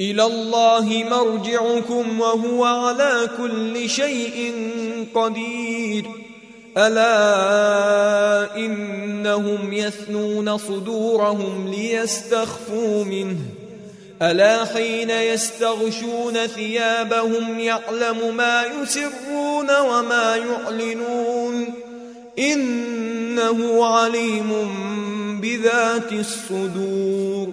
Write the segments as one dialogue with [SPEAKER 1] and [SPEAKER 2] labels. [SPEAKER 1] إلى الله مرجعكم وهو على كل شيء قدير ألا إنهم يثنون صدورهم ليستخفوا منه ألا حين يستغشون ثيابهم يعلم ما يسرون وما يعلنون إنه عليم بذات الصدور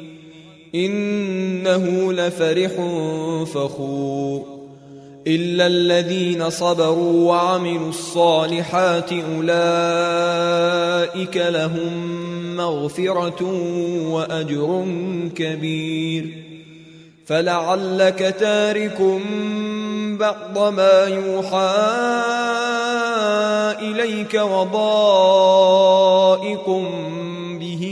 [SPEAKER 1] إنه لفرح فخور إلا الذين صبروا وعملوا الصالحات أولئك لهم مغفرة وأجر كبير فلعلك تارك بعض ما يوحى إليك وضائق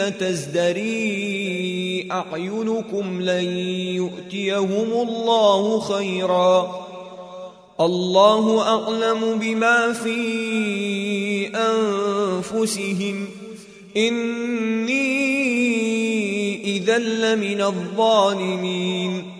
[SPEAKER 1] الذين تزدري أعينكم لن يؤتيهم الله خيرا الله أعلم بما في أنفسهم إني إذا لمن الظالمين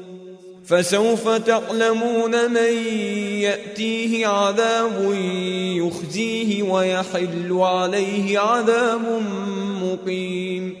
[SPEAKER 1] فسوف تعلمون من ياتيه عذاب يخزيه ويحل عليه عذاب مقيم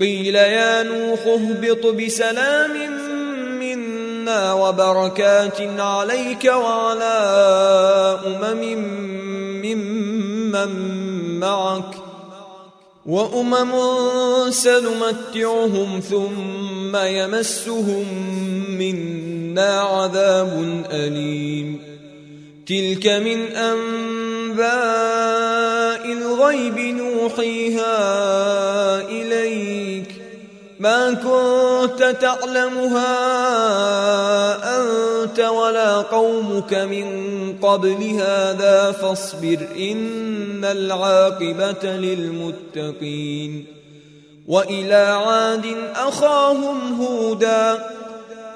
[SPEAKER 1] قيل يا نوح اهبط بسلام منا وبركات عليك وعلى أمم ممن معك وأمم سنمتعهم ثم يمسهم منا عذاب أليم تلك من انباء الغيب نوحيها اليك ما كنت تعلمها انت ولا قومك من قبل هذا فاصبر ان العاقبه للمتقين والى عاد اخاهم هودا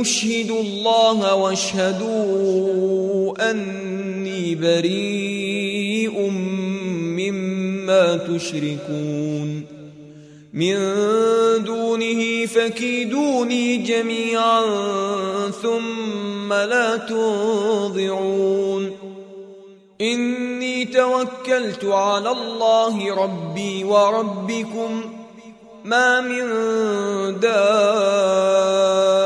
[SPEAKER 1] أشهد الله واشهدوا أني بريء مما تشركون من دونه فكيدوني جميعا ثم لا تنظرون إني توكلت على الله ربي وربكم ما من دار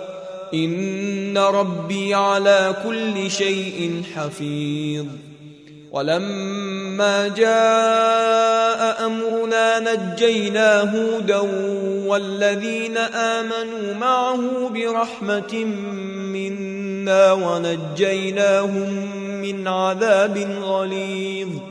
[SPEAKER 1] ان ربي على كل شيء حفيظ ولما جاء امرنا نجينا هودا والذين امنوا معه برحمه منا ونجيناهم من عذاب غليظ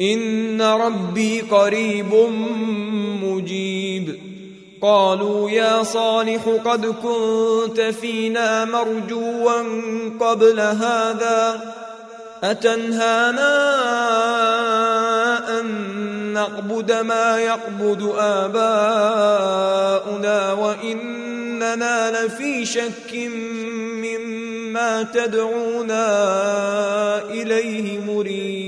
[SPEAKER 1] ان ربي قريب مجيب قالوا يا صالح قد كنت فينا مرجوا قبل هذا اتنهانا ان نعبد ما يعبد اباؤنا واننا لفي شك مما تدعونا اليه مريب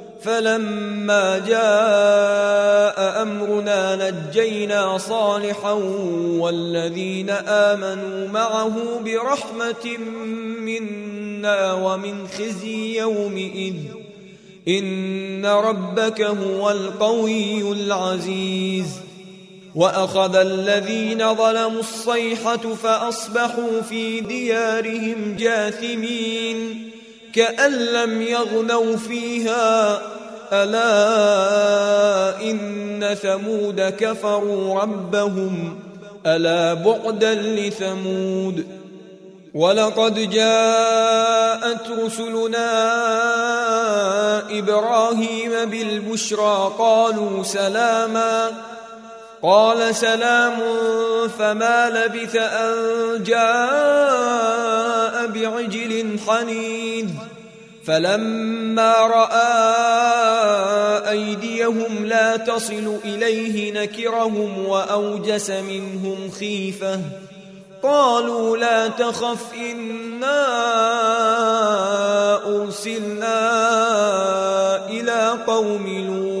[SPEAKER 1] فلما جاء امرنا نجينا صالحا والذين امنوا معه برحمه منا ومن خزي يومئذ ان ربك هو القوي العزيز واخذ الذين ظلموا الصيحه فاصبحوا في ديارهم جاثمين كأن لم يغنوا فيها ألا إن ثمود كفروا ربهم ألا بعدا لثمود ولقد جاءت رسلنا إبراهيم بالبشرى قالوا سلاماً قال سلام فما لبث أن جاء بعجل حنيد فلما رأى أيديهم لا تصل إليه نكرهم وأوجس منهم خيفة قالوا لا تخف إنا أرسلنا إلى قوم لوط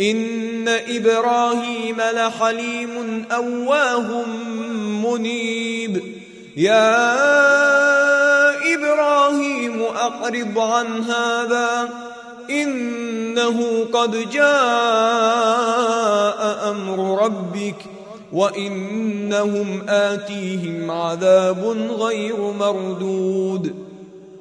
[SPEAKER 1] إن إبراهيم لحليم أواه منيب يا إبراهيم أقرض عن هذا إنه قد جاء أمر ربك وإنهم آتيهم عذاب غير مردود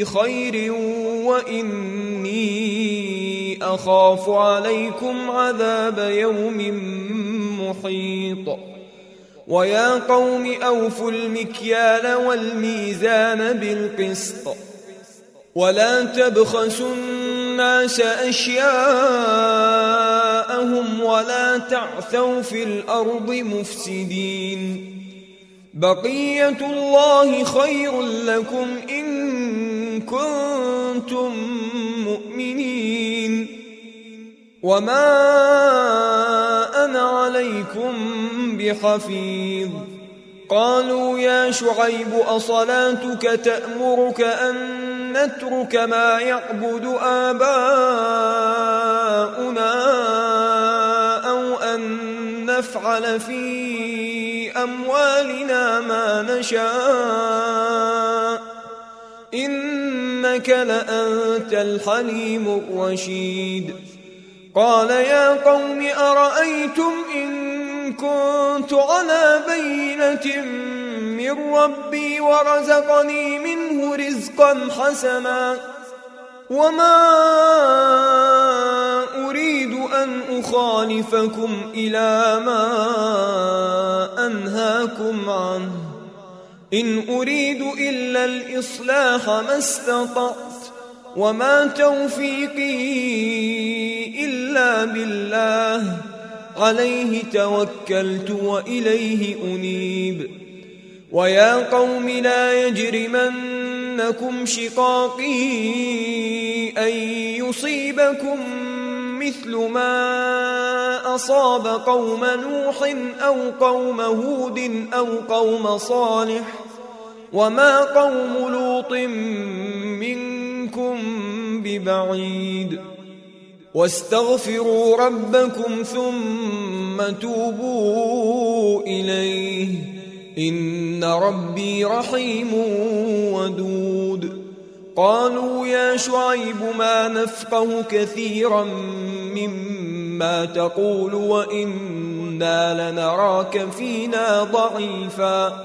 [SPEAKER 1] بخير واني اخاف عليكم عذاب يوم محيط ويا قوم اوفوا المكيال والميزان بالقسط ولا تبخسوا الناس اشياءهم ولا تعثوا في الارض مفسدين بقيه الله خير لكم ان كنتم مؤمنين وما انا عليكم بحفيظ قالوا يا شعيب اصلاتك تامرك ان نترك ما يعبد اباؤنا او ان نفعل في اموالنا ما نشاء إنك لأنت الحليم الرشيد قال يا قوم أرأيتم إن كنت على بينة من ربي ورزقني منه رزقا حسنا وما أريد أن أخالفكم إلى ما أنهاكم عنه إن أريد إلا الإصلاح ما استطعت وما توفيقي إلا بالله عليه توكلت وإليه أنيب ويا قوم لا يجرمنكم شقاقي أن يصيبكم مثل ما أصاب قوم نوح أو قوم هود أو قوم صالح ۖ وما قوم لوط منكم ببعيد واستغفروا ربكم ثم توبوا اليه ان ربي رحيم ودود قالوا يا شعيب ما نفقه كثيرا مما تقول وانا لنراك فينا ضعيفا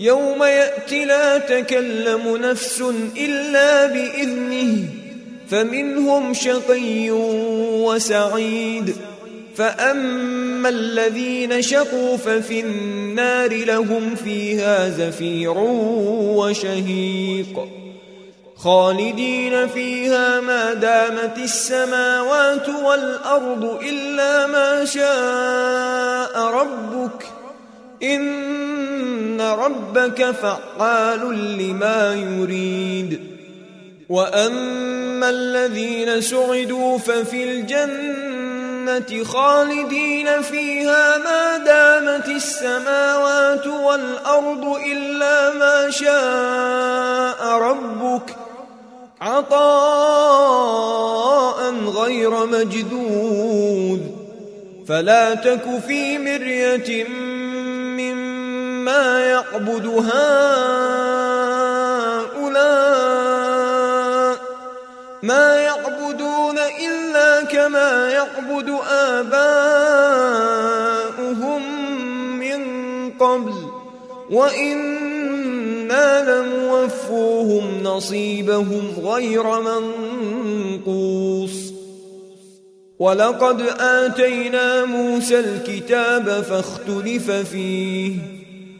[SPEAKER 1] يوم يأتي لا تكلم نفس إلا بإذنه فمنهم شقي وسعيد فأما الذين شقوا ففي النار لهم فيها زفير وشهيق خالدين فيها ما دامت السماوات والأرض إلا ما شاء ربك ۖ إن ربك فعال لما يريد وأما الذين سعدوا ففي الجنة خالدين فيها ما دامت السماوات والأرض إلا ما شاء ربك عطاء غير مجدود فلا تك في مرية ما يعبد هؤلاء ما يعبدون إلا كما يعبد آباؤهم من قبل وإنا لموفوهم نصيبهم غير منقوص ولقد آتينا موسى الكتاب فاختلف فيه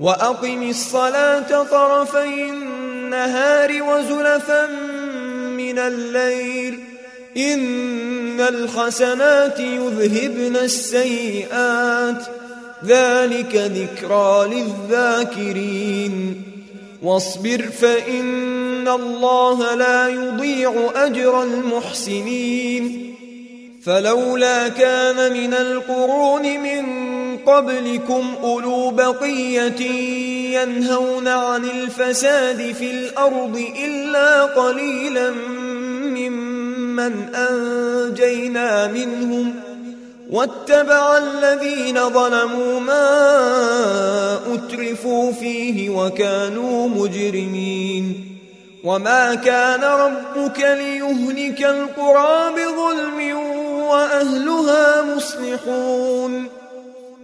[SPEAKER 1] وأقم الصلاة طرفي النهار وزلفا من الليل إن الحسنات يذهبن السيئات ذلك ذكرى للذاكرين واصبر فإن الله لا يضيع أجر المحسنين فلولا كان من القرون من قبلكم أولو بقية ينهون عن الفساد في الأرض إلا قليلا ممن أنجينا منهم واتبع الذين ظلموا ما أترفوا فيه وكانوا مجرمين وما كان ربك ليهلك القرى بظلم وأهلها مصلحون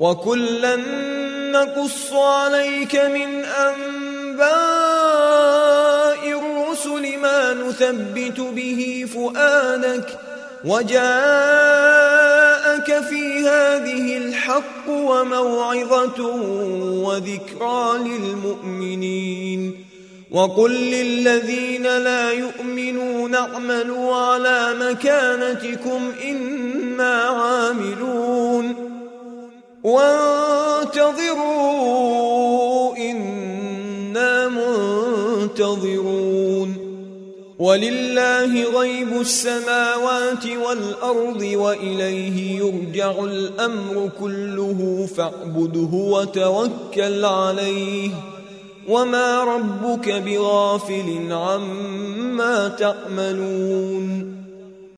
[SPEAKER 1] وكلا نقص عليك من انباء الرسل ما نثبت به فؤادك وجاءك في هذه الحق وموعظه وذكرى للمؤمنين وقل للذين لا يؤمنون اعملوا على مكانتكم انا عاملون وانتظروا إنا منتظرون ولله غيب السماوات والأرض وإليه يرجع الأمر كله فاعبده وتوكل عليه وما ربك بغافل عما تعملون